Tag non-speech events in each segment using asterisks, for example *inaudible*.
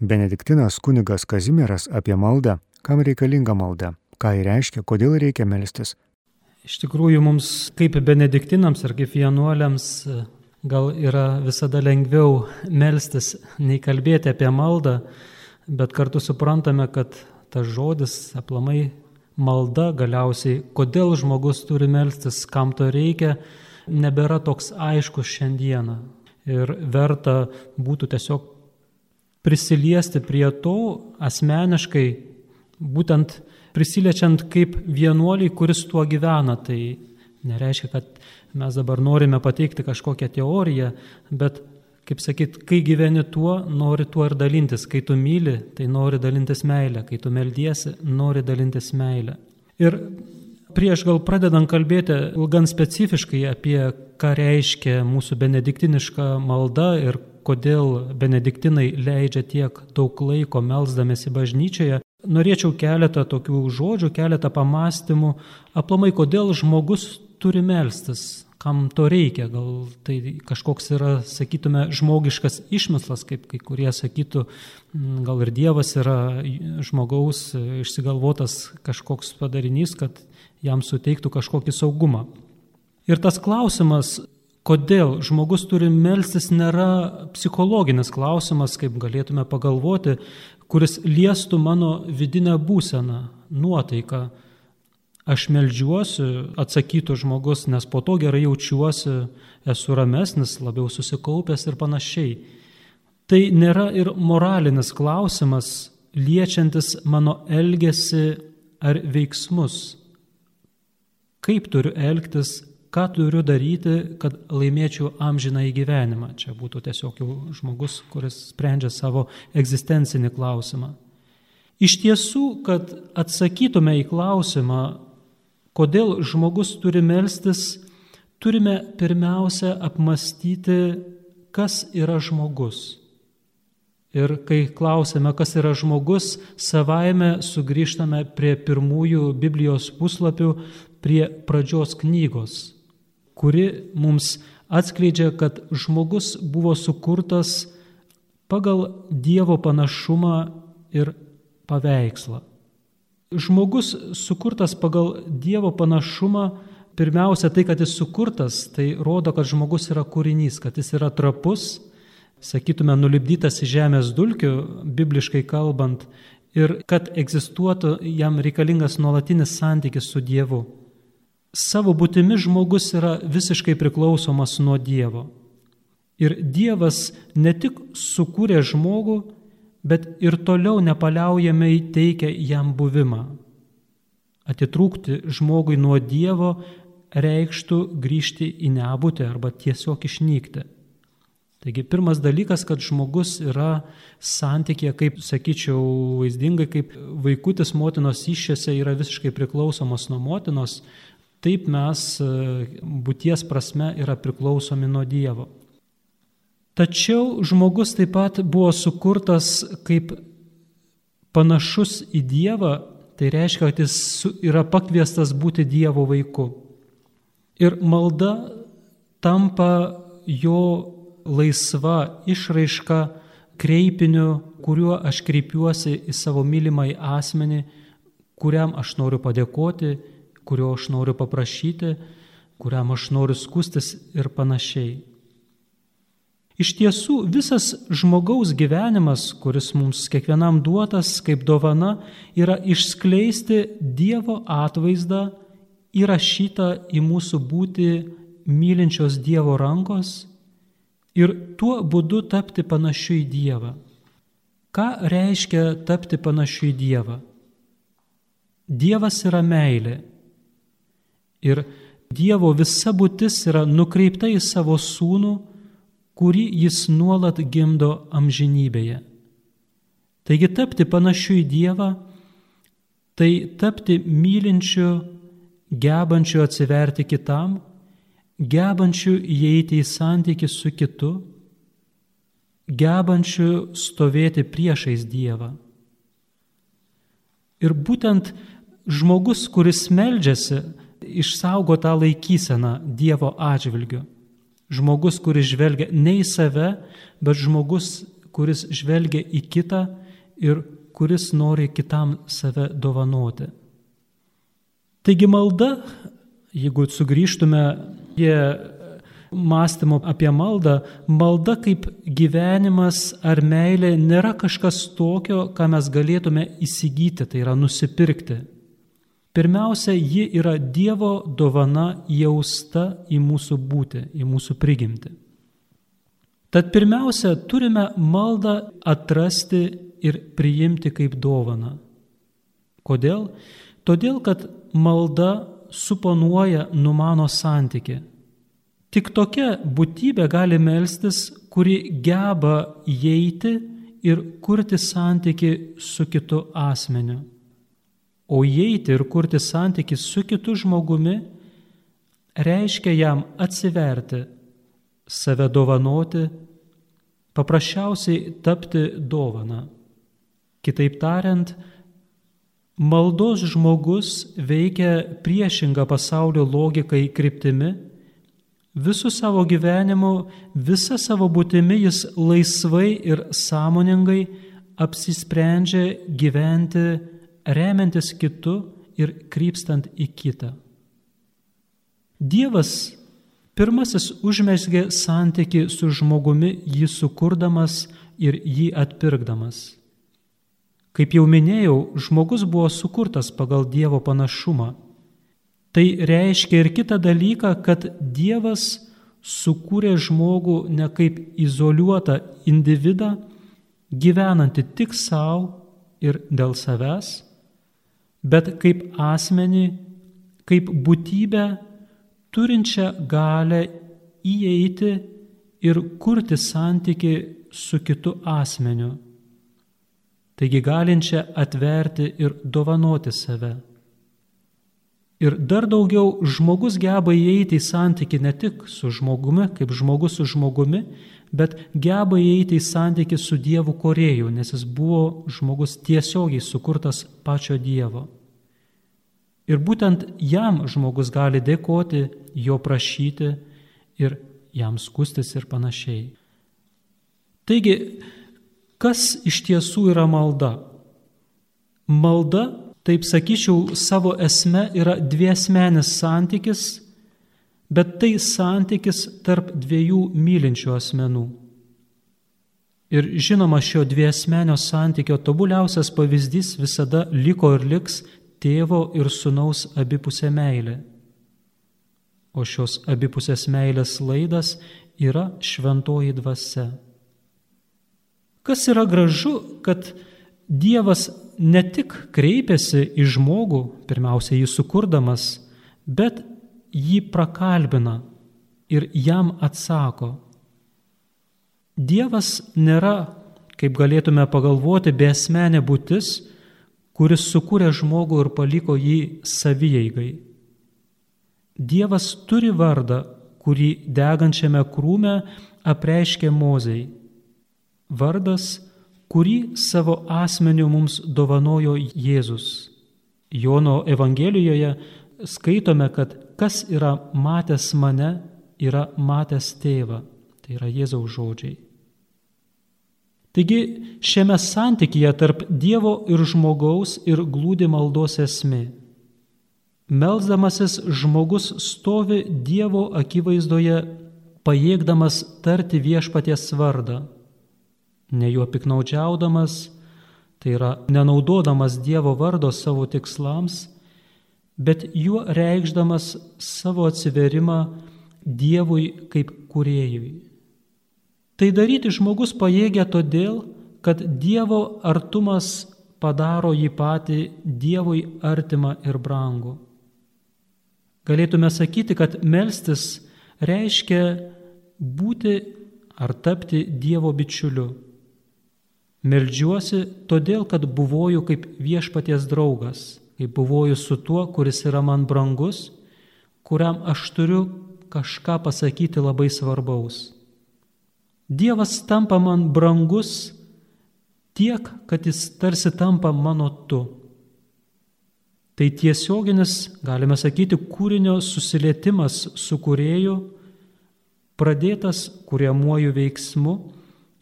Benediktinas kunigas Kazimieras apie maldą, kam reikalinga malda, ką jį reiškia, kodėl reikia melstis. Iš tikrųjų, mums kaip benediktinams ar kaip vienuoliams gal yra visada lengviau melstis, nei kalbėti apie maldą, bet kartu suprantame, kad tas žodis aplamai malda galiausiai, kodėl žmogus turi melstis, kam to reikia, nebėra toks aiškus šiandieną. Ir verta būtų tiesiog prisiliesti prie to asmeniškai, būtent prisiliečiant kaip vienuoliai, kuris tuo gyvena. Tai nereiškia, kad mes dabar norime pateikti kažkokią teoriją, bet, kaip sakyt, kai gyveni tuo, nori tuo ir dalintis. Kai tu myli, tai nori dalintis meilę. Kai tu meldiesi, nori dalintis meilę. Ir prieš gal pradedant kalbėti gan specifiškai apie ką reiškia mūsų benediktiniška malda ir kodėl benediktinai leidžia tiek daug laiko melzdamėsi bažnyčioje, norėčiau keletą tokių žodžių, keletą pamastymų, aplamai kodėl žmogus turi melstis, kam to reikia. Gal tai kažkoks yra, sakytume, žmogiškas išmislas, kaip kai kurie sakytų, gal ir Dievas yra žmogaus išsigalvotas kažkoks padarinys, kad jam suteiktų kažkokį saugumą. Ir tas klausimas, kodėl žmogus turi melstis, nėra psichologinis klausimas, kaip galėtume pagalvoti, kuris liestų mano vidinę būseną, nuotaiką. Aš melžiuosi, atsakytų žmogus, nes po to gerai jaučiuosi, esu ramesnis, labiau susikaupęs ir panašiai. Tai nėra ir moralinis klausimas, liečiantis mano elgesį ar veiksmus kaip turiu elgtis, ką turiu daryti, kad laimėčiau amžiną į gyvenimą. Čia būtų tiesiog jau žmogus, kuris sprendžia savo egzistencinį klausimą. Iš tiesų, kad atsakytume į klausimą, kodėl žmogus turi melstis, turime pirmiausia apmastyti, kas yra žmogus. Ir kai klausime, kas yra žmogus, savaime sugrįžtame prie pirmųjų Biblijos puslapių, prie pradžios knygos, kuri mums atskleidžia, kad žmogus buvo sukurtas pagal Dievo panašumą ir paveikslą. Žmogus sukurtas pagal Dievo panašumą, pirmiausia tai, kad jis sukurtas, tai rodo, kad žmogus yra kūrinys, kad jis yra trapus, sakytume, nulipdytas į žemės dulkių, bibliškai kalbant, ir kad egzistuotų jam reikalingas nuolatinis santykis su Dievu savo būtimi žmogus yra visiškai priklausomas nuo Dievo. Ir Dievas ne tik sukūrė žmogų, bet ir toliau nepaliaujamai teikia jam buvimą. Atitrūkti žmogui nuo Dievo reikštų grįžti į nebūtę arba tiesiog išnykti. Taigi pirmas dalykas, kad žmogus yra santykė, kaip sakyčiau, vaizdingai, kaip vaikutis motinos iššiose yra visiškai priklausomas nuo motinos, Taip mes e, būties prasme yra priklausomi nuo Dievo. Tačiau žmogus taip pat buvo sukurtas kaip panašus į Dievą, tai reiškia, kad jis yra pakviestas būti Dievo vaiku. Ir malda tampa jo laisva išraiška kreipiniu, kuriuo aš kreipiuosi į savo mylimąjį asmenį, kuriam aš noriu padėkoti kurio aš noriu paprašyti, kuriam aš noriu skustis ir panašiai. Iš tiesų, visas žmogaus gyvenimas, kuris mums kiekvienam duotas kaip dovana, yra išskleisti Dievo atvaizdą įrašytą į mūsų būti mylinčios Dievo rankos ir tuo būdu tapti panašiu į Dievą. Ką reiškia tapti panašiu į Dievą? Dievas yra meilė Ir Dievo visa būtis yra nukreipta į savo sūnų, kurį jis nuolat gimdo amžinybėje. Taigi tapti panašiu į Dievą, tai tapti mylinčiu, gebančiu atsiverti kitam, gebančiu įeiti į santykių su kitu, gebančiu stovėti priešais Dievą. Ir būtent žmogus, kuris meldžiasi, išsaugo tą laikyseną Dievo atžvilgiu. Žmogus, kuris žvelgia ne į save, bet žmogus, kuris žvelgia į kitą ir kuris nori kitam save dovanoti. Taigi malda, jeigu sugrįžtume prie mąstymo apie maldą, malda kaip gyvenimas ar meilė nėra kažkas tokio, ką mes galėtume įsigyti, tai yra nusipirkti. Pirmiausia, ji yra Dievo dovana jausta į mūsų būti, į mūsų prigimti. Tad pirmiausia, turime maldą atrasti ir priimti kaip dovaną. Kodėl? Todėl, kad malda suponuoja, numano santyki. Tik tokia būtybė gali melstis, kuri geba įeiti ir kurti santyki su kitu asmeniu. O įeiti ir kurti santyki su kitu žmogumi reiškia jam atsiverti, save dovanoti, paprasčiausiai tapti dovana. Kitaip tariant, maldos žmogus veikia priešingą pasaulio logikai kryptimi Visų savo gyvenimu, visa savo būtimi jis laisvai ir sąmoningai apsisprendžia gyventi remiantis kitu ir krypstant į kitą. Dievas pirmasis užmesgė santyki su žmogumi jį sukurdamas ir jį atpirkdamas. Kaip jau minėjau, žmogus buvo sukurtas pagal Dievo panašumą Tai reiškia ir kitą dalyką, kad Dievas sukūrė žmogų ne kaip izoliuotą individą, gyvenantį tik savo ir dėl savęs, bet kaip asmenį, kaip būtybę, turinčią galę įeiti ir kurti santyki su kitu asmeniu. Taigi galinčią atverti ir dovanoti save. Ir dar daugiau žmogus geba įeiti į santyki ne tik su žmogumi, kaip žmogus su žmogumi, bet geba įeiti į santyki su Dievu Korėju, nes jis buvo žmogus tiesiogiai sukurtas pačio Dievo. Ir būtent jam žmogus gali dėkoti, jo prašyti ir jam skustis ir panašiai. Taigi, kas iš tiesų yra malda? Malda taip sakyčiau, savo esme yra dviesmenis santykis, bet tai santykis tarp dviejų mylinčių asmenų. Ir žinoma, šio dviesmenio santykio tobuliausias pavyzdys visada liko ir liks tėvo ir sunaus abipusė meilė. O šios abipusės meilės laidas yra šventoji dvasia. Kas yra gražu, kad Dievas ne tik kreipiasi į žmogų, pirmiausia jį sukurdamas, bet jį prakalbina ir jam atsako. Dievas nėra, kaip galėtume pagalvoti, besmenė būtis, kuris sukūrė žmogų ir paliko jį savieigai. Dievas turi vardą, kurį degančiame krūme apreiškė mozei. Vardas kurį savo asmeniu mums dovanojo Jėzus. Jono Evangelijoje skaitome, kad kas yra matęs mane, yra matęs tėvą. Tai yra Jėzaus žodžiai. Taigi šiame santykyje tarp Dievo ir žmogaus ir glūdi maldos esmė. Melzdamasis žmogus stovi Dievo akivaizdoje, pajėgdamas tarti viešpaties vardą ne juo piknaudžiaudamas, tai yra nenaudodamas Dievo vardo savo tikslams, bet juo reikšdamas savo atsiverimą Dievui kaip kuriejui. Tai daryti žmogus pajėgia todėl, kad Dievo artumas padaro jį patį Dievui artimą ir brangų. Galėtume sakyti, kad melstis reiškia būti ar tapti Dievo bičiuliu. Meldžiuosi todėl, kad buvoju kaip viešpaties draugas, kaip buvoju su tuo, kuris yra man brangus, kuriam aš turiu kažką pasakyti labai svarbaus. Dievas tampa man brangus tiek, kad jis tarsi tampa mano tu. Tai tiesioginis, galime sakyti, kūrinio susilietimas su kurėju, pradėtas kuriamuoju veiksmu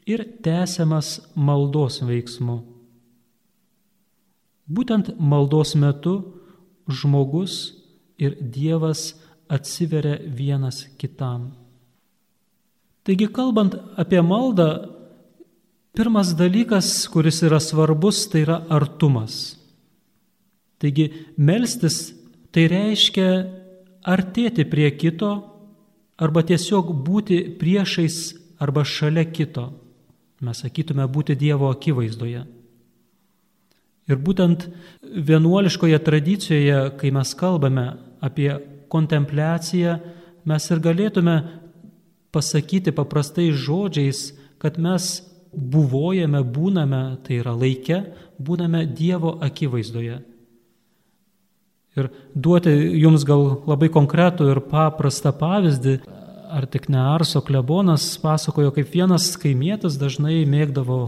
ir tęsiamas maldos veiksmu. Būtent maldos metu žmogus ir Dievas atsiveria vienas kitam. Taigi, kalbant apie maldą, pirmas dalykas, kuris yra svarbus, tai yra artumas. Taigi, melstis tai reiškia artėti prie kito arba tiesiog būti priešais arba šalia kito. Mes sakytume būti Dievo akivaizdoje. Ir būtent vienuoliškoje tradicijoje, kai mes kalbame apie kontempliaciją, mes ir galėtume pasakyti paprastai žodžiais, kad mes buvojame, būname, tai yra laike, būname Dievo akivaizdoje. Ir duoti jums gal labai konkretų ir paprastą pavyzdį, ar tik ne Arso klebonas pasakojo, kaip vienas kaimietis dažnai mėgdavo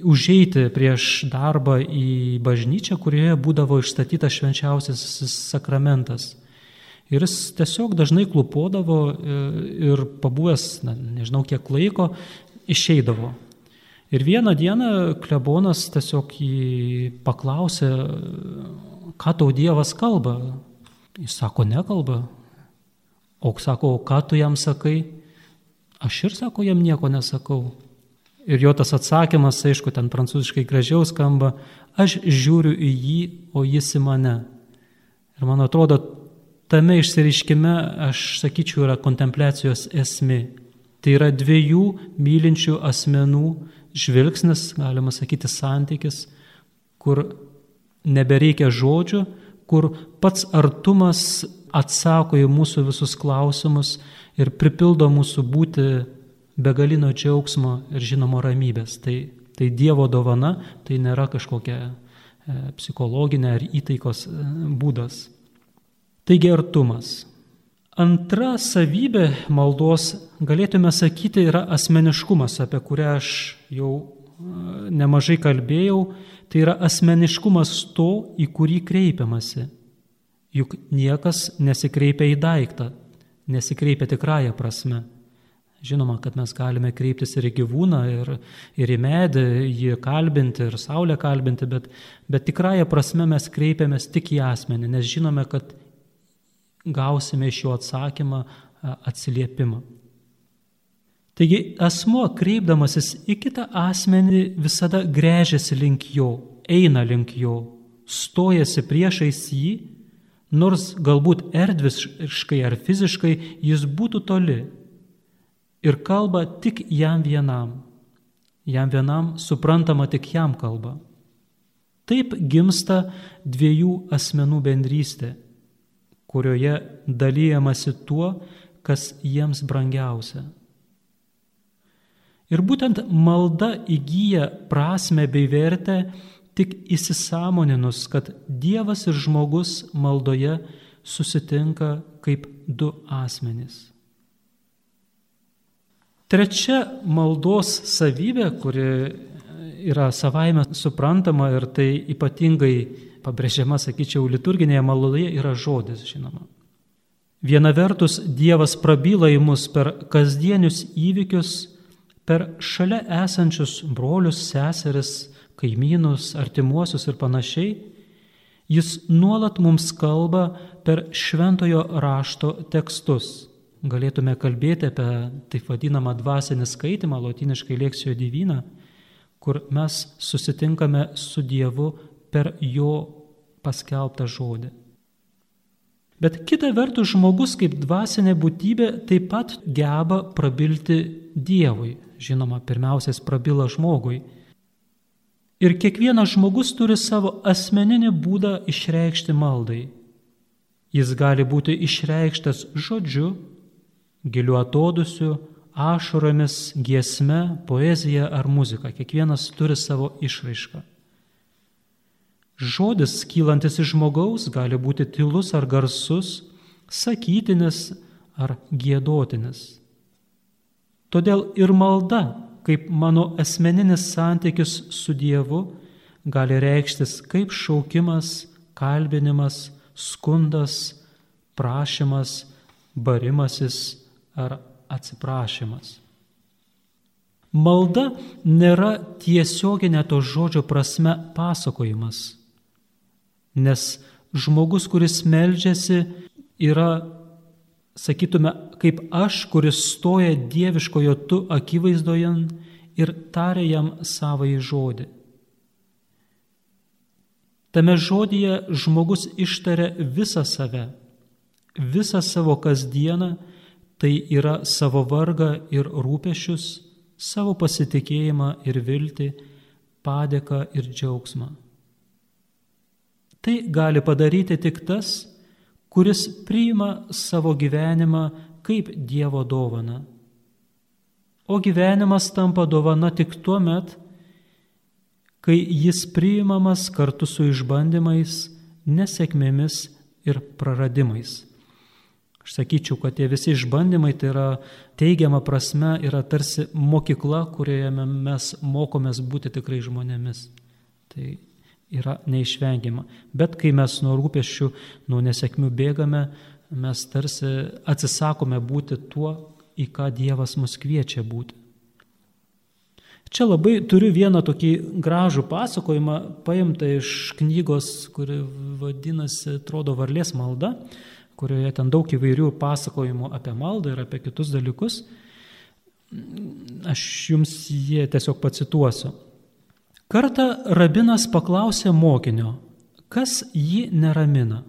užeiti prieš darbą į bažnyčią, kurioje būdavo išstatytas švenčiausias sakramentas. Ir jis tiesiog dažnai klupodavo e, ir pabuvęs, na, nežinau kiek laiko, išeidavo. Ir vieną dieną klebonas tiesiog jį paklausė, ką tau Dievas kalba. Jis sako, nekalba. O sako, ką tu jam sakai? Aš ir sako, jam nieko nesakau. Ir jo tas atsakymas, aišku, ten prancūziškai gražiau skamba, aš žiūriu į jį, o jis į mane. Ir man atrodo, tame išsireiškime, aš sakyčiau, yra kontempliacijos esmė. Tai yra dviejų mylinčių asmenų žvilgsnis, galima sakyti, santykis, kur nebereikia žodžių, kur pats artumas atsako į mūsų visus klausimus ir pripildo mūsų būti begalino džiaugsmo ir žinoma ramybės. Tai, tai Dievo dovana, tai nėra kažkokia e, psichologinė ar įtaikos e, būdas. Taigi artumas. Antra savybė maldos, galėtume sakyti, yra asmeniškumas, apie kurią aš jau e, nemažai kalbėjau. Tai yra asmeniškumas to, į kurį kreipiamasi. Juk niekas nesikreipia į daiktą, nesikreipia tikrąją prasme. Žinoma, kad mes galime kreiptis ir į gyvūną, ir, ir į medį, jį kalbinti, ir saulę kalbinti, bet, bet tikrąją prasme mes kreipiamės tik į asmenį, nes žinome, kad gausime iš jo atsakymą, atsiliepimą. Taigi asmo kreipdamasis į kitą asmenį visada grėžiasi link jo, eina link jo, stojasi priešais jį, nors galbūt erdviškai ar fiziškai jis būtų toli ir kalba tik jam vienam. Jam vienam suprantama tik jam kalba. Taip gimsta dviejų asmenų bendrystė, kurioje dalyjamasi tuo, kas jiems brangiausia. Ir būtent malda įgyja prasme bei vertę tik įsisamoninus, kad Dievas ir žmogus maldoje susitinka kaip du asmenys. Trečia maldos savybė, kuri yra savaime suprantama ir tai ypatingai pabrėžiama, sakyčiau, liturginėje maldoje yra žodis, žinoma. Viena vertus Dievas prabyla į mus per kasdienius įvykius, per šalia esančius brolius, seseris, kaimynus, artimuosius ir panašiai. Jis nuolat mums kalba per šventojo rašto tekstus galėtume kalbėti apie taip vadinamą dvasinį skaitimą, lotiniškai lėksijo divyną, kur mes susitinkame su Dievu per jo paskelbtą žodį. Bet kita vertus žmogus kaip dvasinė būtybė taip pat geba prabilti Dievui. Žinoma, pirmiausias prabila žmogui. Ir kiekvienas žmogus turi savo asmeninį būdą išreikšti maldai. Jis gali būti išreikštas žodžiu, giliu atodusiu, ašaromis, giesme, poezija ar muzika. Kiekvienas turi savo išraišką. Žodis kylantis iš žmogaus gali būti tylus ar garsus, sakytinis ar gėdotinis. Todėl ir malda, kaip mano asmeninis santykis su Dievu, gali reikštis kaip šaukimas, kalbinimas, skundas, prašymas, barimasis ar atsiprašymas. Malda nėra tiesioginė to žodžio prasme pasakojimas, nes žmogus, kuris meldžiasi, yra, sakytume, kaip aš, kuris stoja dieviškojo tu akivaizdoje ir taria jam savai žodį. Tame žodyje žmogus ištaria visą save, visą savo kasdieną, tai yra savo vargą ir rūpešius, savo pasitikėjimą ir viltį, padėką ir džiaugsmą. Tai gali padaryti tik tas, kuris priima savo gyvenimą kaip Dievo dovana. O gyvenimas tampa dovana tik tuo met, kai jis priimamas kartu su išbandymais, nesėkmėmis ir praradimais. Aš sakyčiau, kad tie visi išbandymai tai yra teigiama prasme, yra tarsi mokykla, kurioje mes mokomės būti tikrai žmonėmis. Tai yra neišvengiama. Bet kai mes nuo rūpeščių, nuo nesėkmių bėgame, mes tarsi atsisakome būti tuo, į ką Dievas mus kviečia būti. Čia labai turiu vieną tokį gražų pasakojimą, paimtą iš knygos, kuri vadinasi, atrodo, Varlės malda, kurioje ten daug įvairių pasakojimų apie maldą ir apie kitus dalykus. Aš jums jie tiesiog pacituosiu. Kartą rabinas paklausė mokinio, kas jį neramina.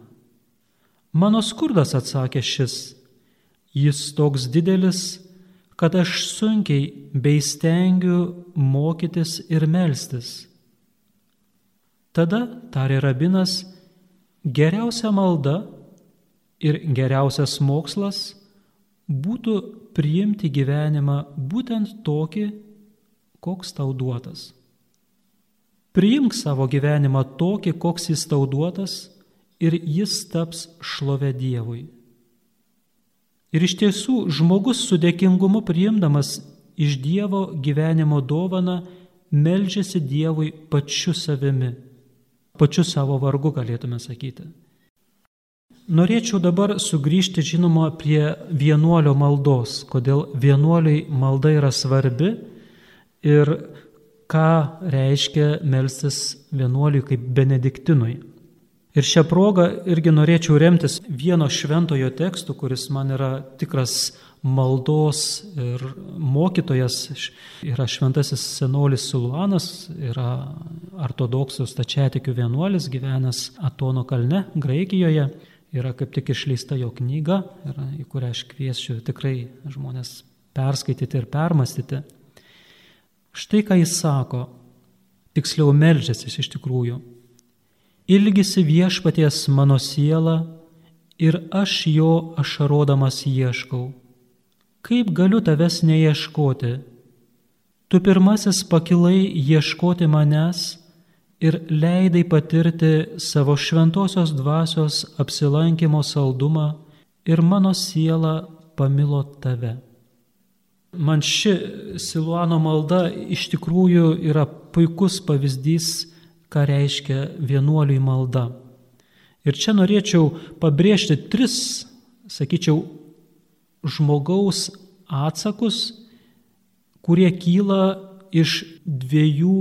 Mano skurdas atsakė šis, jis toks didelis, kad aš sunkiai bei stengiu mokytis ir melstis. Tada, tarė rabinas, geriausia malda ir geriausias mokslas būtų priimti gyvenimą būtent tokį, koks tau duotas. Priimk savo gyvenimą tokį, koks jis tau duotas ir jis taps šlove Dievui. Ir iš tiesų žmogus su dėkingumu priimdamas iš Dievo gyvenimo dovaną melžiasi Dievui pačiu savimi, pačiu savo vargu galėtume sakyti. Norėčiau dabar sugrįžti, žinoma, prie vienuolio maldos, kodėl vienuoliai malda yra svarbi ir ką reiškia melstis vienuoliui kaip benediktinui. Ir šią progą irgi norėčiau remtis vieno šventojo teksto, kuris man yra tikras maldos ir mokytojas. Yra šventasis senolis Suluanas, yra ortodoksų stačiatikių vienuolis, gyvenęs Atono kalne, Graikijoje. Yra kaip tik išleista jo knyga, yra, į kurią aš kviesiu tikrai žmonės perskaityti ir permastyti. Štai ką jis sako, tiksliau melžiasi iš tikrųjų. Ilgisi viešpaties mano siela ir aš jo ašarodamas ieškau. Kaip galiu tavęs neieškoti? Tu pirmasis pakilai ieškoti manęs ir leidai patirti savo šventosios dvasios apsilankimo saldumą ir mano siela pamilo tave. Man ši Siluano malda iš tikrųjų yra puikus pavyzdys ką reiškia vienuoliui malda. Ir čia norėčiau pabrėžti tris, sakyčiau, žmogaus atsakus, kurie kyla iš dviejų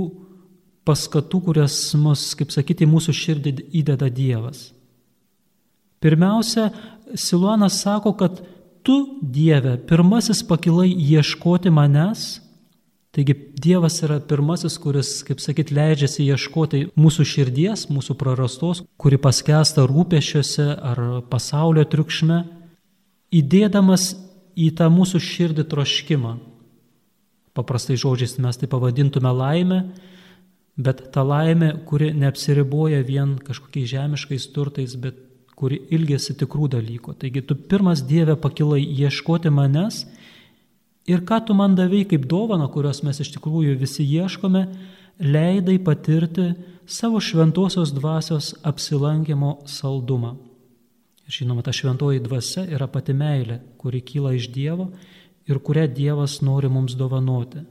paskatų, kurias mus, kaip sakyti, mūsų širdį įdeda Dievas. Pirmiausia, Siluanas sako, kad tu, Dieve, pirmasis pakilai ieškoti manęs Taigi Dievas yra pirmasis, kuris, kaip sakyt, leidžiasi ieškoti mūsų širdies, mūsų prarastos, kuri paskesta rūpešiuose ar pasaulio triukšme, įdėdamas į tą mūsų širdį troškimą. Paprastai žodžiais mes tai pavadintume laimę, bet ta laimė, kuri neapsiriboja vien kažkokiais žemiškais turtais, bet kuri ilgėsi tikrų dalykų. Taigi tu pirmas Dieve pakilai ieškoti manęs Ir ką tu man davai kaip dovana, kurios mes iš tikrųjų visi ieškome, leidai patirti savo šventosios dvasios apsilankimo saldumą. Ir žinoma, ta šventoji dvasia yra pati meilė, kuri kyla iš Dievo ir kurią Dievas nori mums dovanoti.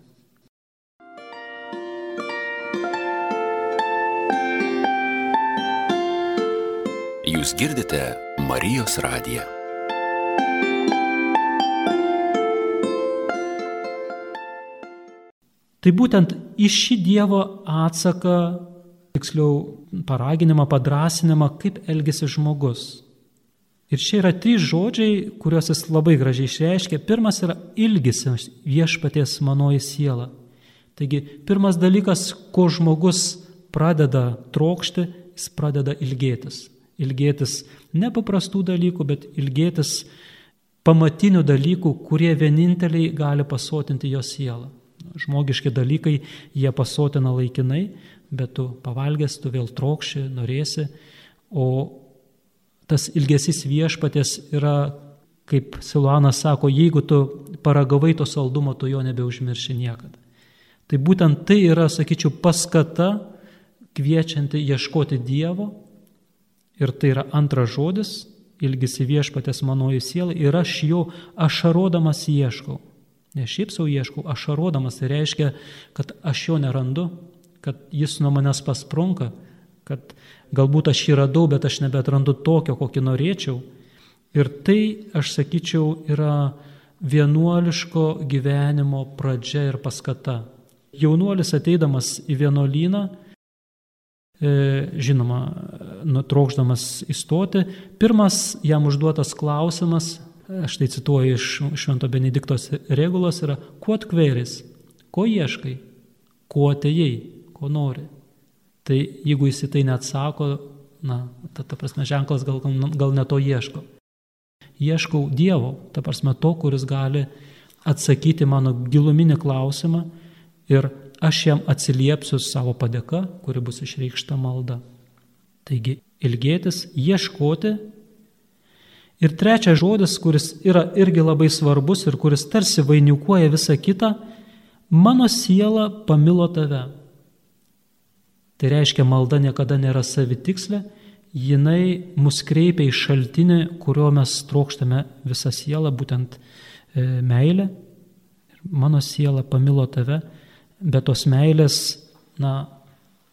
Jūs girdite Marijos radiją. Tai būtent į šį Dievo atsaką, tiksliau paraginimą, padrasinimą, kaip elgesi žmogus. Ir čia yra trys žodžiai, kuriuos jis labai gražiai išreiškia. Pirmas yra ilgisis viešpaties manoji siela. Taigi, pirmas dalykas, ko žmogus pradeda trokšti, jis pradeda ilgėtis. Ilgėtis ne paprastų dalykų, bet ilgėtis pamatinių dalykų, kurie vieninteliai gali pasotinti jo sielą. Žmogiški dalykai jie pasotina laikinai, bet tu pavalgęs, tu vėl trokši, norėsi, o tas ilgesis viešpatės yra, kaip Siluanas sako, jeigu tu paragavai to saldumo, tu jo nebeužmirši niekada. Tai būtent tai yra, sakyčiau, paskata kviečianti ieškoti Dievo ir tai yra antras žodis, ilgisi viešpatės manoji siela ir aš jo ašarodamas ieškau. Ne šiaip savo ieškau, ašarodamas tai reiškia, kad aš jo nerandu, kad jis nuo manęs pasprunka, kad galbūt aš jį radau, bet aš nebetrandu tokio, kokį norėčiau. Ir tai, aš sakyčiau, yra vienuoliško gyvenimo pradžia ir paskata. Jaunuolis ateidamas į vienuolyną, žinoma, nutraukdamas įstoti, pirmas jam užduotas klausimas, aš tai cituoju iš Švento Benediktos regulos, yra, kuo atkvėris, ko ieškai, kuo atėjai, ko nori. Tai jeigu jis į tai neatsako, na, ta, ta prasme, ženklas gal, gal ne to ieško. Ieškau Dievo, ta prasme, to, kuris gali atsakyti mano giluminį klausimą ir aš jam atsiliepsiu savo padėka, kuri bus išreikšta malda. Taigi, ilgėtis, ieškoti. Ir trečias žodis, kuris yra irgi labai svarbus ir kuris tarsi vainikuoja visą kitą, mano siela pamilo tave. Tai reiškia, malda niekada nėra savitikslė, jinai mus kreipia į šaltinį, kurio mes trokštame visą sielą, būtent e, meilę. Mano siela pamilo tave, bet tos meilės, na,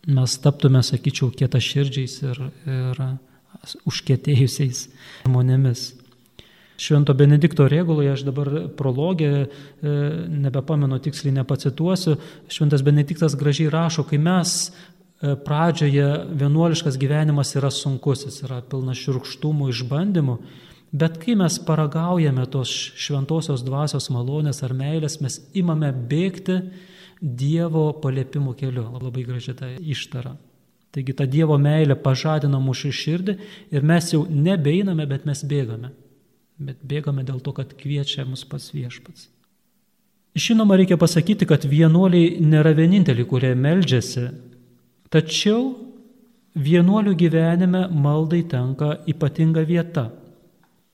mes taptume, sakyčiau, kieta širdžiais ir, ir užkėtėjusiais žmonėmis. Švento Benedikto reguloje, aš dabar prologę, e, nebepamenu tiksliai, nepacituosiu, Šventas Benediktas gražiai rašo, kai mes E, pradžioje vienuoliškas gyvenimas yra sunkus, jis yra pilnas širkštumų, išbandymų, bet kai mes paragaujame tos šventosios dvasios malonės ar meilės, mes imame bėgti Dievo paliepimų keliu. Labai graži ta ištara. Taigi ta Dievo meilė pažadina mūsų širdį ir mes jau nebeiname, bet mes bėgame. Bet bėgame dėl to, kad kviečia mus pats viešpats. Žinoma, reikia pasakyti, kad vienuoliai nėra vieninteliai, kurie meldžiasi Tačiau vienuolių gyvenime maldai tenka ypatinga vieta.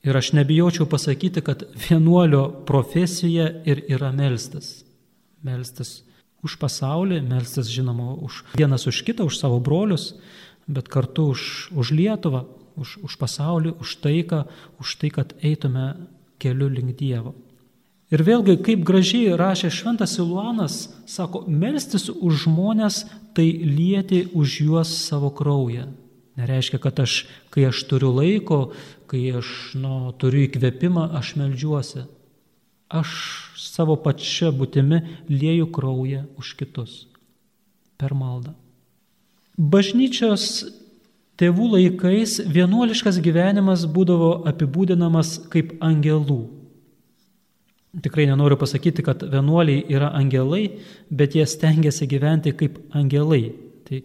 Ir aš nebijočiau pasakyti, kad vienuolio profesija ir yra melstis. Melstis už pasaulį, melstis žinoma už vienas už kitą, už savo brolius, bet kartu už, už Lietuvą, už, už pasaulį, už taiką, už tai, kad eitume keliu link Dievo. Ir vėlgi, kaip gražiai rašė Šventas Iluanas, sako, melstis už žmonės tai lieti už juos savo kraują. Nereiškia, kad aš, kai aš turiu laiko, kai aš nu, turiu įkvėpimą, aš melžiuosi. Aš savo pačia būtimi lieju kraują už kitus. Per maldą. Bažnyčios tėvų laikais vienuoliškas gyvenimas būdavo apibūdinamas kaip angelų Tikrai nenoriu pasakyti, kad vienuoliai yra angelai, bet jie stengiasi gyventi kaip angelai. Tai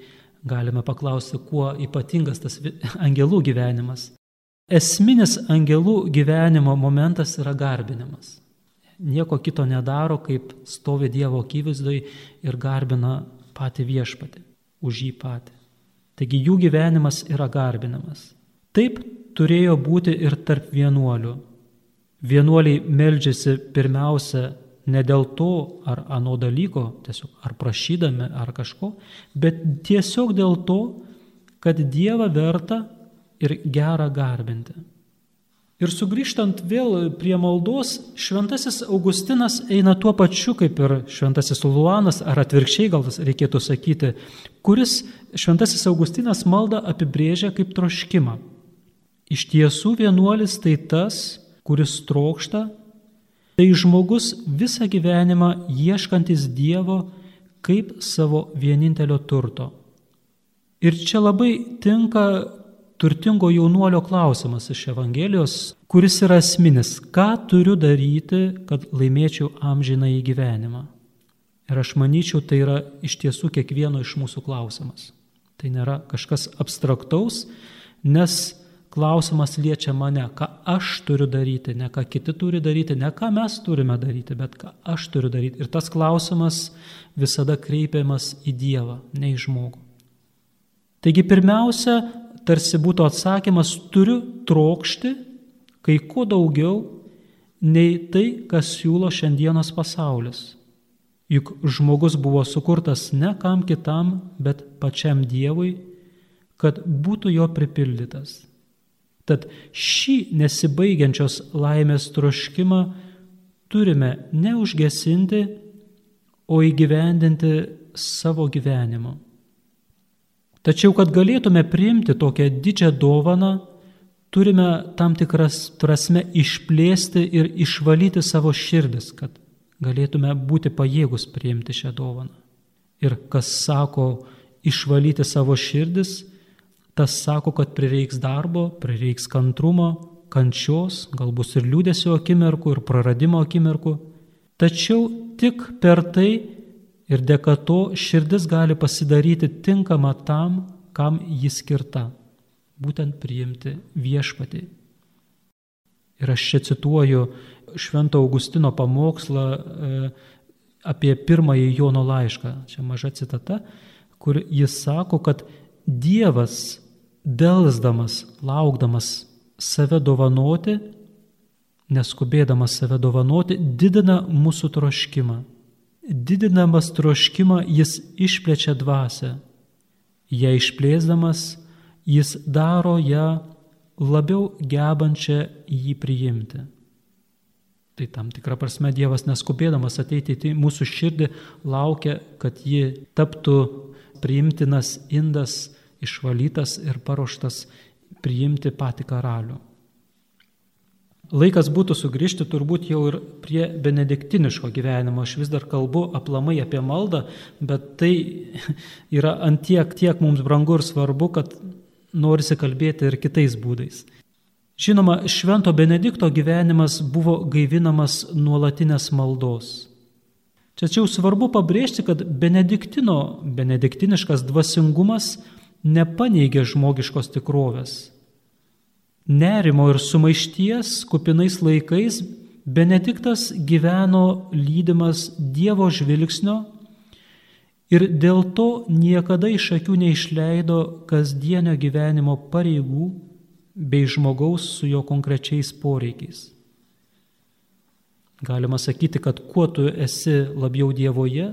galime paklausti, kuo ypatingas tas *laughs* angelų gyvenimas. Esminis angelų gyvenimo momentas yra garbinimas. Nieko kito nedaro, kaip stovi Dievo akivaizdoj ir garbina patį viešpatį, už jį patį. Taigi jų gyvenimas yra garbinamas. Taip turėjo būti ir tarp vienuolių. Vienuoliai meldžiasi pirmiausia ne dėl to ar ano dalyko, tiesiog ar prašydami ar kažko, bet tiesiog dėl to, kad Dievą verta ir gerą garbinti. Ir sugrįžtant vėl prie maldos, šventasis Augustinas eina tuo pačiu kaip ir šventasis Luanas, ar atvirkščiai gal tas reikėtų sakyti, kuris šventasis Augustinas maldą apibrėžia kaip troškimą. Iš tiesų vienuolis tai tas, kuris trokšta, tai žmogus visą gyvenimą ieškantis Dievo kaip savo vienintelio turto. Ir čia labai tinka turtingo jaunuolio klausimas iš Evangelijos, kuris yra asmenis. Ką turiu daryti, kad laimėčiau amžiną į gyvenimą? Ir aš manyčiau, tai yra iš tiesų kiekvieno iš mūsų klausimas. Tai nėra kažkas abstraktaus, nes klausimas liečia mane, ką aš turiu daryti, ne ką kiti turi daryti, ne ką mes turime daryti, bet ką aš turiu daryti. Ir tas klausimas visada kreipiamas į Dievą, ne į žmogų. Taigi pirmiausia, tarsi būtų atsakymas, turiu trokšti kai ko daugiau nei tai, kas siūlo šiandienos pasaulis. Juk žmogus buvo sukurtas ne kam kitam, bet pačiam Dievui, kad būtų jo pripildytas. Tad šį nesibaigiančios laimės troškimą turime neužgesinti, o įgyvendinti savo gyvenimu. Tačiau, kad galėtume priimti tokią didžią dovaną, turime tam tikras prasme išplėsti ir išvalyti savo širdis, kad galėtume būti pajėgus priimti šią dovaną. Ir kas sako išvalyti savo širdis, tas sako, kad prireiks darbo, prireiks kantrumo, kančios, galbūt ir liūdėsio akimirkų, ir praradimo akimirkų. Tačiau tik per tai ir dėka to širdis gali pasidaryti tinkama tam, kam jis skirta - būtent priimti viešpatį. Ir aš čia cituoju Švento Augustino pamokslą e, apie pirmąjį Jono laišką, čia maža citata, kur jis sako, kad Dievas, dėlsdamas, laukdamas save dovanoti, neskubėdamas save dovanoti, didina mūsų troškimą. Didinamas troškimą jis išplečia dvasę. Ją išplėsdamas, jis daro ją labiau gebančią jį priimti. Tai tam tikrą prasme Dievas neskubėdamas ateiti į mūsų širdį laukia, kad ji taptų priimtinas indas, išvalytas ir paruoštas priimti patį karalių. Laikas būtų sugrįžti turbūt jau ir prie benediktiniško gyvenimo. Aš vis dar kalbu aplamai apie maldą, bet tai *laughs* yra antiek tiek mums brangu ir svarbu, kad norisi kalbėti ir kitais būdais. Žinoma, Švento Benedikto gyvenimas buvo gaivinamas nuolatinės maldos. Tačiau svarbu pabrėžti, kad Benediktino, benediktiniškas dvasingumas nepaneigė žmogiškos tikrovės. Nerimo ir sumaišties kupinais laikais Benediktas gyveno lydimas Dievo žvilgsnio ir dėl to niekada iš akių neišleido kasdienio gyvenimo pareigų bei žmogaus su jo konkrečiais poreikiais. Galima sakyti, kad kuo tu esi labiau Dievoje,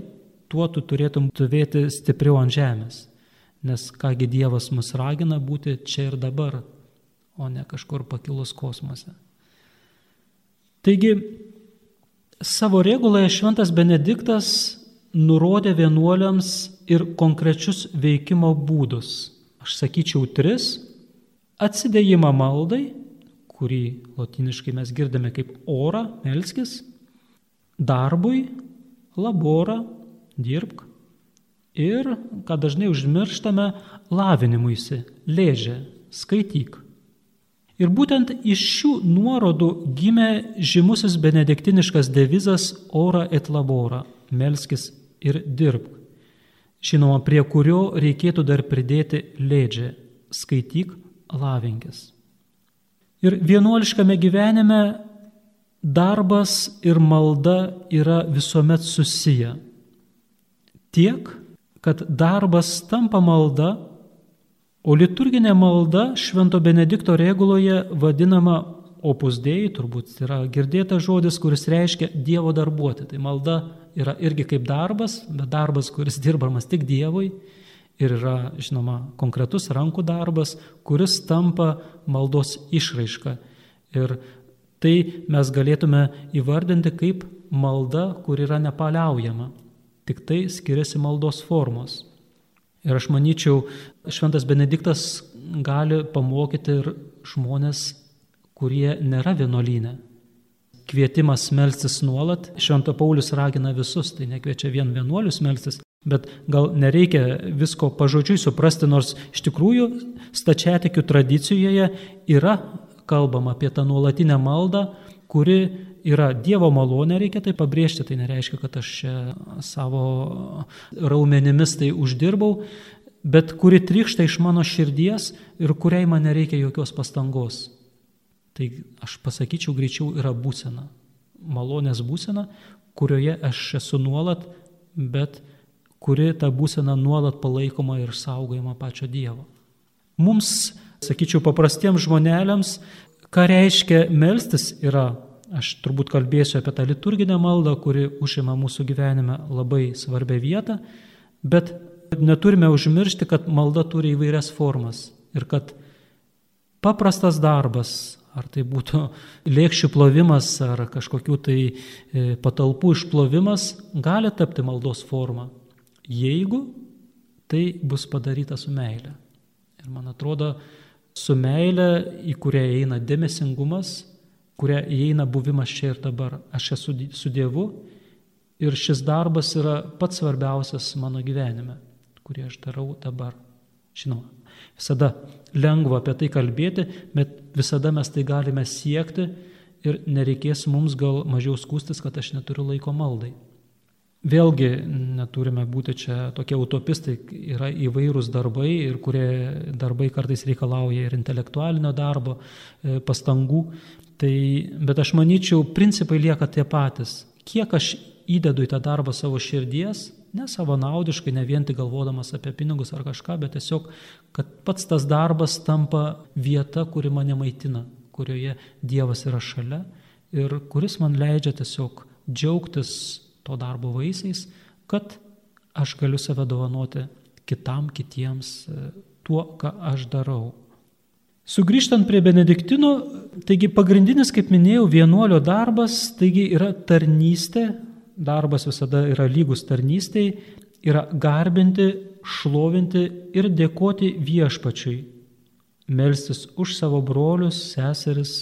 tuo tu turėtum turėti stipriau ant žemės. Nes kągi Dievas mus ragina būti čia ir dabar, o ne kažkur pakilus kosmose. Taigi, savo reguloje Šventas Benediktas nurodė vienuoliams ir konkrečius veikimo būdus. Aš sakyčiau tris atsidėjimą maldai, kurį latiniškai mes girdime kaip orą, melskis, darbui, laborą, dirbk ir, ką dažnai užmirštame, lavinimuisi, lėžė, skaityk. Ir būtent iš šių nuorodų gimė žymusis benediktiniškas devizas ora et labora - melskis ir dirbk. Žinoma, prie kurio reikėtų dar pridėti lėdžią - skaityk, lavinkis. Ir vienuoliškame gyvenime darbas ir malda yra visuomet susiję. Tiek, kad darbas tampa malda, o liturginė malda Švento Benedikto reguloje vadinama opus dėjai, turbūt yra girdėtas žodis, kuris reiškia Dievo darbuoti. Tai malda yra irgi kaip darbas, bet darbas, kuris dirbamas tik Dievui ir yra, žinoma, konkretus rankų darbas, kuris tampa maldos išraiška. Ir tai mes galėtume įvardinti kaip malda, kur yra nepaliaujama. Tik tai skiriasi maldos formos. Ir aš manyčiau, Šventas Benediktas gali pamokyti ir žmonės, kurie nėra vienuolynė. Kvietimas melstis nuolat, Švento Paulius ragina visus, tai nekviečia vien vienuolius melstis, Bet gal nereikia visko pažodžiui suprasti, nors iš tikrųjų stačiatikių tradicijoje yra kalbama apie tą nuolatinę maldą, kuri yra Dievo malonė, reikia tai pabrėžti, tai nereiškia, kad aš čia savo raumenimis tai uždirbau, bet kuri trykšta iš mano širdies ir kuriai man nereikia jokios pastangos. Tai aš pasakyčiau greičiau yra būsena. Malonės būsena, kurioje aš esu nuolat, bet kuri ta būsena nuolat palaikoma ir saugojama pačio Dievo. Mums, sakyčiau, paprastiems žmonėliams, ką reiškia melstis, yra, aš turbūt kalbėsiu apie tą liturginę maldą, kuri užima mūsų gyvenime labai svarbią vietą, bet neturime užmiršti, kad malda turi įvairias formas ir kad paprastas darbas, ar tai būtų lėkščių plovimas, ar kažkokių tai e, patalpų išplovimas, gali tapti maldos forma jeigu tai bus padaryta su meile. Ir man atrodo, su meile, į kurią įeina dėmesingumas, kurią įeina buvimas čia ir dabar. Aš esu su Dievu ir šis darbas yra pats svarbiausias mano gyvenime, kurį aš darau dabar. Žinoma, visada lengva apie tai kalbėti, bet visada mes tai galime siekti ir nereikės mums gal mažiau skūstis, kad aš neturiu laiko maldai. Vėlgi neturime būti čia tokie utopistai, yra įvairūs darbai ir kurie darbai kartais reikalauja ir intelektualinio darbo, e, pastangų. Tai, bet aš manyčiau, principai lieka tie patys. Kiek aš įdedu į tą darbą savo širdies, ne savanaudiškai, ne vien tik galvodamas apie pinigus ar kažką, bet tiesiog, kad pats tas darbas tampa vieta, kuri mane maitina, kurioje Dievas yra šalia ir kuris man leidžia tiesiog džiaugtis to darbo vaisiais, kad aš galiu save dovanoti kitam, kitiems, e, tuo, ką aš darau. Sugrįžtant prie Benediktino, taigi pagrindinis, kaip minėjau, vienuolio darbas, taigi yra tarnystė, darbas visada yra lygus tarnystėj, yra garbinti, šlovinti ir dėkoti viešpačiui, melstis už savo brolius, seseris,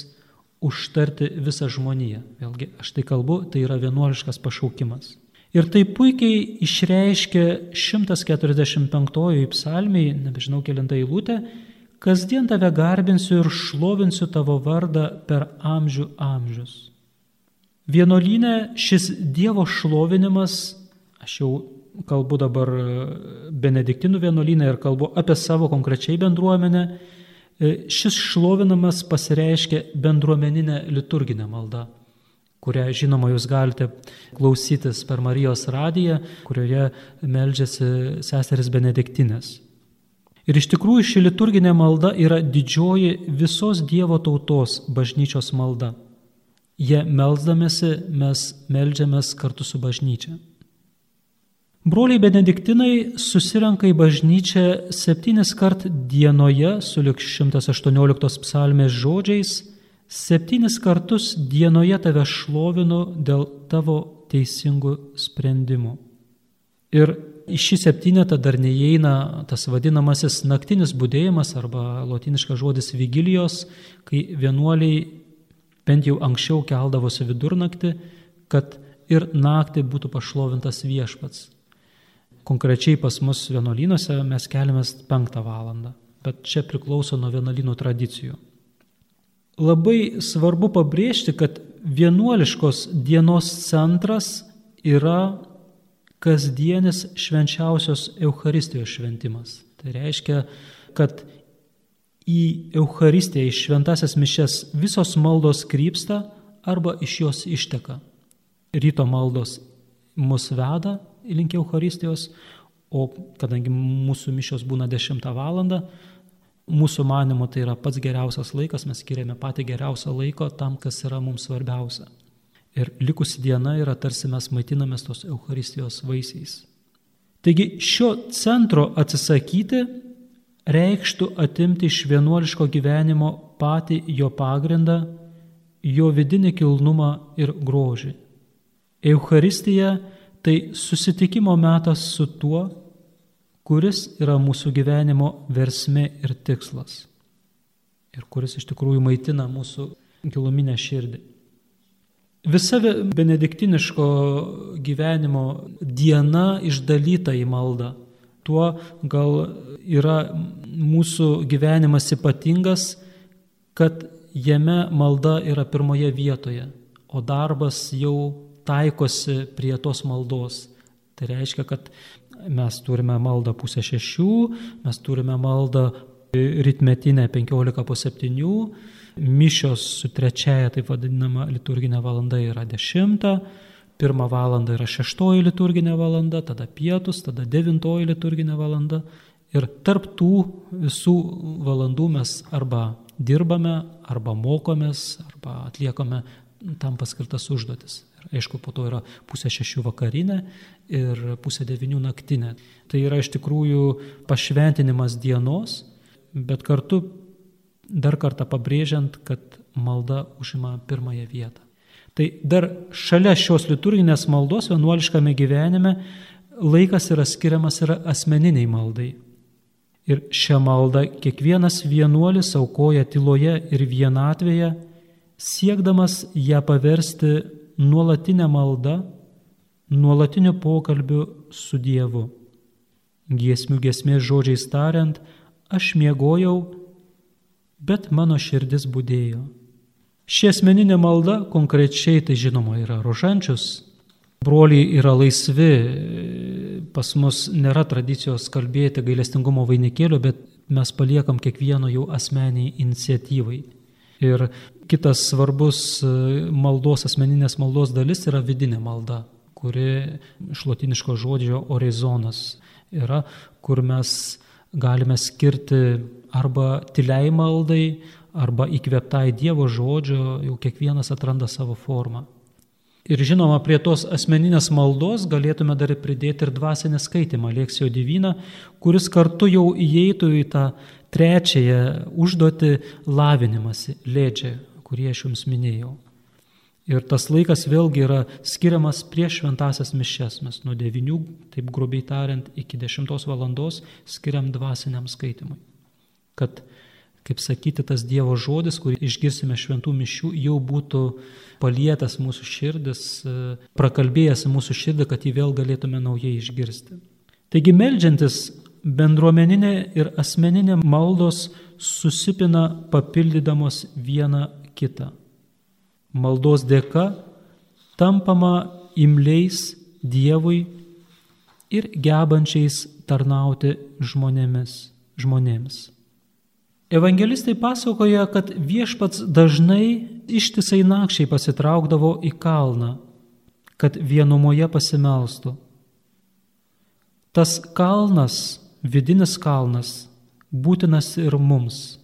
užtarti visą žmoniją. Vėlgi, aš tai kalbu, tai yra vienuoliškas pašaukimas. Ir tai puikiai išreiškia 145 psalmiai, nebežinau kilintą eilutę, kasdien tave garbinsiu ir šlovinsiu tavo vardą per amžių amžius. Vienolinė šis Dievo šlovinimas, aš jau kalbu dabar benediktinų vienolinę ir kalbu apie savo konkrečiai bendruomenę, E, šis šlovinamas pasireiškia bendruomeninė liturginė malda, kurią žinoma jūs galite klausytis per Marijos radiją, kurioje meldžiasi seseris Benediktinės. Ir iš tikrųjų ši liturginė malda yra didžioji visos Dievo tautos bažnyčios malda. Jie melzdamėsi mes meldžiamės kartu su bažnyčia. Broliai benediktinai susirenka į bažnyčią septynis kart dienoje, sulik 118 psalmės žodžiais, septynis kartus dienoje tave šlovinu dėl tavo teisingų sprendimų. Ir į šį septynetą dar neįeina tas vadinamasis naktinis būdėjimas arba lotiniškas žodis vigilijos, kai vienuoliai bent jau anksčiau keldavosi vidurnaktį, kad ir naktį būtų pašlovintas viešpats. Konkrečiai pas mus vienuolynuose mes keliamės penktą valandą, bet čia priklauso nuo vienuolynų tradicijų. Labai svarbu pabrėžti, kad vienuoliškos dienos centras yra kasdienis švenčiausios Euharistijos šventimas. Tai reiškia, kad į Euharistiją, į šventasias mišes visos maldos krypsta arba iš jos išteka. Ryto maldos mus veda link Euharistijos, o kadangi mūsų mišios būna 10 val. Mūsų manimo tai yra pats geriausias laikas, mes skiriame patį geriausią laiko tam, kas yra mums svarbiausia. Ir likusi diena yra tarsi mes maitinamės tos Euharistijos vaisiais. Taigi šio centro atsisakyti reikštų atimti iš vienuoliško gyvenimo patį jo pagrindą, jo vidinį kilnumą ir grožį. Euharistija tai susitikimo metas su tuo, kuris yra mūsų gyvenimo versmė ir tikslas. Ir kuris iš tikrųjų maitina mūsų giluminę širdį. Visa benediktiniško gyvenimo diena išdalyta į maldą. Tuo gal yra mūsų gyvenimas ypatingas, kad jame malda yra pirmoje vietoje, o darbas jau taikosi prie tos maldos. Tai reiškia, kad mes turime maldą pusę šešių, mes turime maldą ritmetinę 15 po 7, mišios su trečiaja, taip vadinama, liturginė valanda yra 10, pirmą valandą yra šeštoji liturginė valanda, tada pietus, tada devintoji liturginė valanda. Ir tarp tų visų valandų mes arba dirbame, arba mokomės, arba atliekame tam paskirtas užduotis. Ir aišku, po to yra pusė šešių vakarinė ir pusė devinių naktinė. Tai yra iš tikrųjų pašventinimas dienos, bet kartu dar kartą pabrėžiant, kad malda užima pirmąją vietą. Tai dar šalia šios liturginės maldos vienuoliškame gyvenime laikas yra skiriamas yra asmeniniai maldai. Ir šią maldą kiekvienas vienuolis aukoja tyloje ir vienatvėje, siekdamas ją paversti nuolatinę maldą, nuolatiniu pokalbiu su Dievu. Giesmių gesmės žodžiais tariant, aš miegojau bet mano širdis būdėjo. Ši asmeninė malda konkrečiai tai žinoma yra rožančius. Broliai yra laisvi, pas mus nėra tradicijos kalbėti gailestingumo vainikėlio, bet mes paliekam kiekvieno jau asmeniai iniciatyvai. Ir kitas svarbus maldos, asmeninės maldos dalis yra vidinė malda, kuri iš latiniško žodžio orizonas yra, kur mes galime skirti arba tyliai maldai, arba įkvėptai Dievo žodžio, jau kiekvienas atranda savo formą. Ir žinoma, prie tos asmeninės maldos galėtume dar pridėti ir dvasinę skaitimą, Lėksijo divyną, kuris kartu jau įeitų į tą trečiąją užduotį lavinimąsi, lėdžią, kurį aš jums minėjau. Ir tas laikas vėlgi yra skiriamas prieš šventasias mišes. Mes nuo 9, taip grubiai tariant, iki 10 valandos skiriam dvasiniam skaitimui kad, kaip sakyti, tas Dievo žodis, kurį išgirsime šventų mišių, jau būtų palietęs mūsų širdis, prakalbėjęs mūsų širdį, kad jį vėl galėtume naujai išgirsti. Taigi melžiantis bendruomeninė ir asmeninė maldos susipina papildydamos vieną kitą. Maldos dėka tampama imliais Dievui ir gebančiais tarnauti žmonėmis. žmonėms. Evangelistai pasakoja, kad viešpats dažnai ištisai nakščiai pasitraukdavo į kalną, kad vienumoje pasimelstų. Tas kalnas, vidinis kalnas, būtinas ir mums.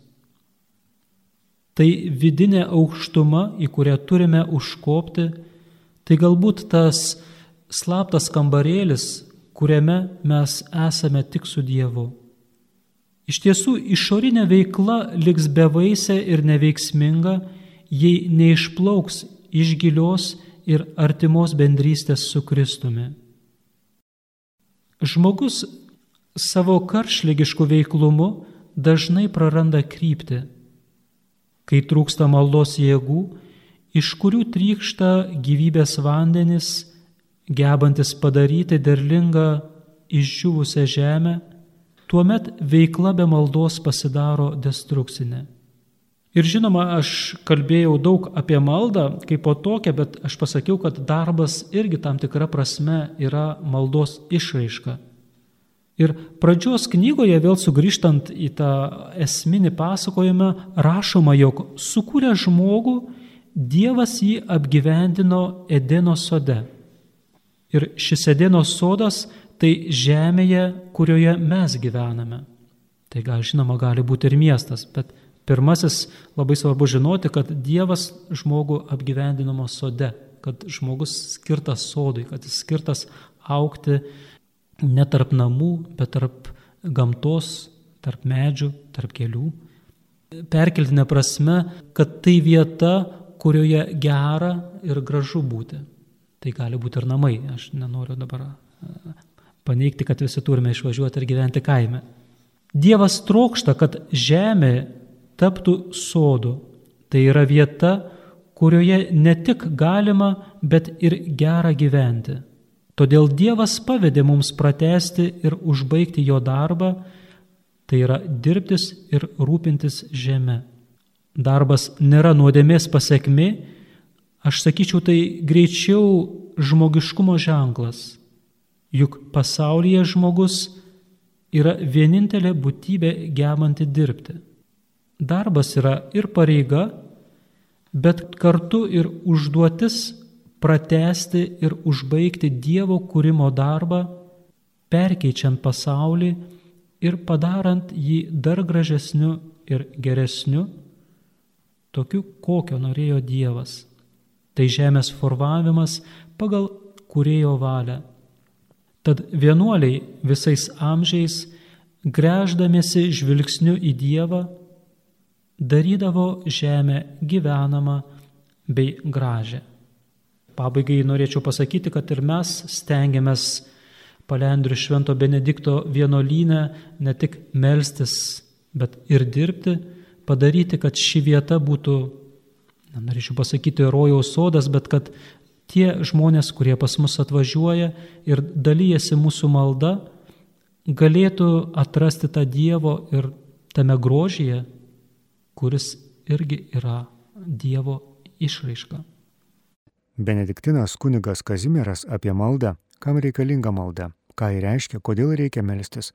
Tai vidinė aukštuma, į kurią turime užkopti, tai galbūt tas slaptas kambarėlis, kuriame mes esame tik su Dievu. Iš tiesų, išorinė veikla liks bevaisė ir neveiksminga, jei neišplauks iš gilios ir artimos bendrystės su Kristumi. Žmogus savo karšlygiškų veiklumu dažnai praranda kryptį, kai trūksta maldos jėgų, iš kurių trykšta gyvybės vandenis, gebantis padaryti derlingą išdžiūvusią žemę tuomet veikla be maldos pasidaro destrukcinė. Ir žinoma, aš kalbėjau daug apie maldą kaip po tokią, bet aš pasakiau, kad darbas irgi tam tikra prasme yra maldos išraiška. Ir pradžios knygoje, vėl sugrįžtant į tą esminį pasakojimą, rašoma, jog sukūrė žmogų, Dievas jį apgyvendino Edeno sode. Ir šis Edeno sodas tai žemėje, kurioje mes gyvename. Tai gal žinoma gali būti ir miestas, bet pirmasis labai svarbu žinoti, kad Dievas žmogų apgyvendinamo sode, kad žmogus skirtas sodui, kad jis skirtas aukti ne tarp namų, bet tarp gamtos, tarp medžių, tarp kelių. Perkeltinė prasme, kad tai vieta, kurioje gera ir gražu būti. Tai gali būti ir namai. Aš nenoriu dabar paneigti, kad visi turime išvažiuoti ir gyventi kaime. Dievas trokšta, kad žemė taptų sodu. Tai yra vieta, kurioje ne tik galima, bet ir gera gyventi. Todėl Dievas pavedė mums pratesti ir užbaigti jo darbą, tai yra dirbtis ir rūpintis žemė. Darbas nėra nuodėmės pasiekmi, aš sakyčiau, tai greičiau žmogiškumo ženklas. Juk pasaulyje žmogus yra vienintelė būtybė gebanti dirbti. Darbas yra ir pareiga, bet kartu ir užduotis pratesti ir užbaigti Dievo kūrimo darbą, perkeičiant pasaulį ir padarant jį dar gražesniu ir geresniu, tokiu, kokio norėjo Dievas. Tai žemės formavimas pagal kurėjo valią. Tad vienuoliai visais amžiais, greždamėsi žvilgsniu į Dievą, darydavo žemę gyvenamą bei gražią. Pabaigai norėčiau pasakyti, kad ir mes stengiamės palendrių Švento Benedikto vienuolynę ne tik melstis, bet ir dirbti, padaryti, kad ši vieta būtų, na, norėčiau pasakyti, rojaus sodas, bet kad tie žmonės, kurie pas mus atvažiuoja ir dalyjasi mūsų malda, galėtų atrasti tą Dievo ir tame grožyje, kuris irgi yra Dievo išraiška. Benediktinas kunigas Kazimieras apie maldą, kam reikalinga malda, ką ji reiškia, kodėl reikia melstis,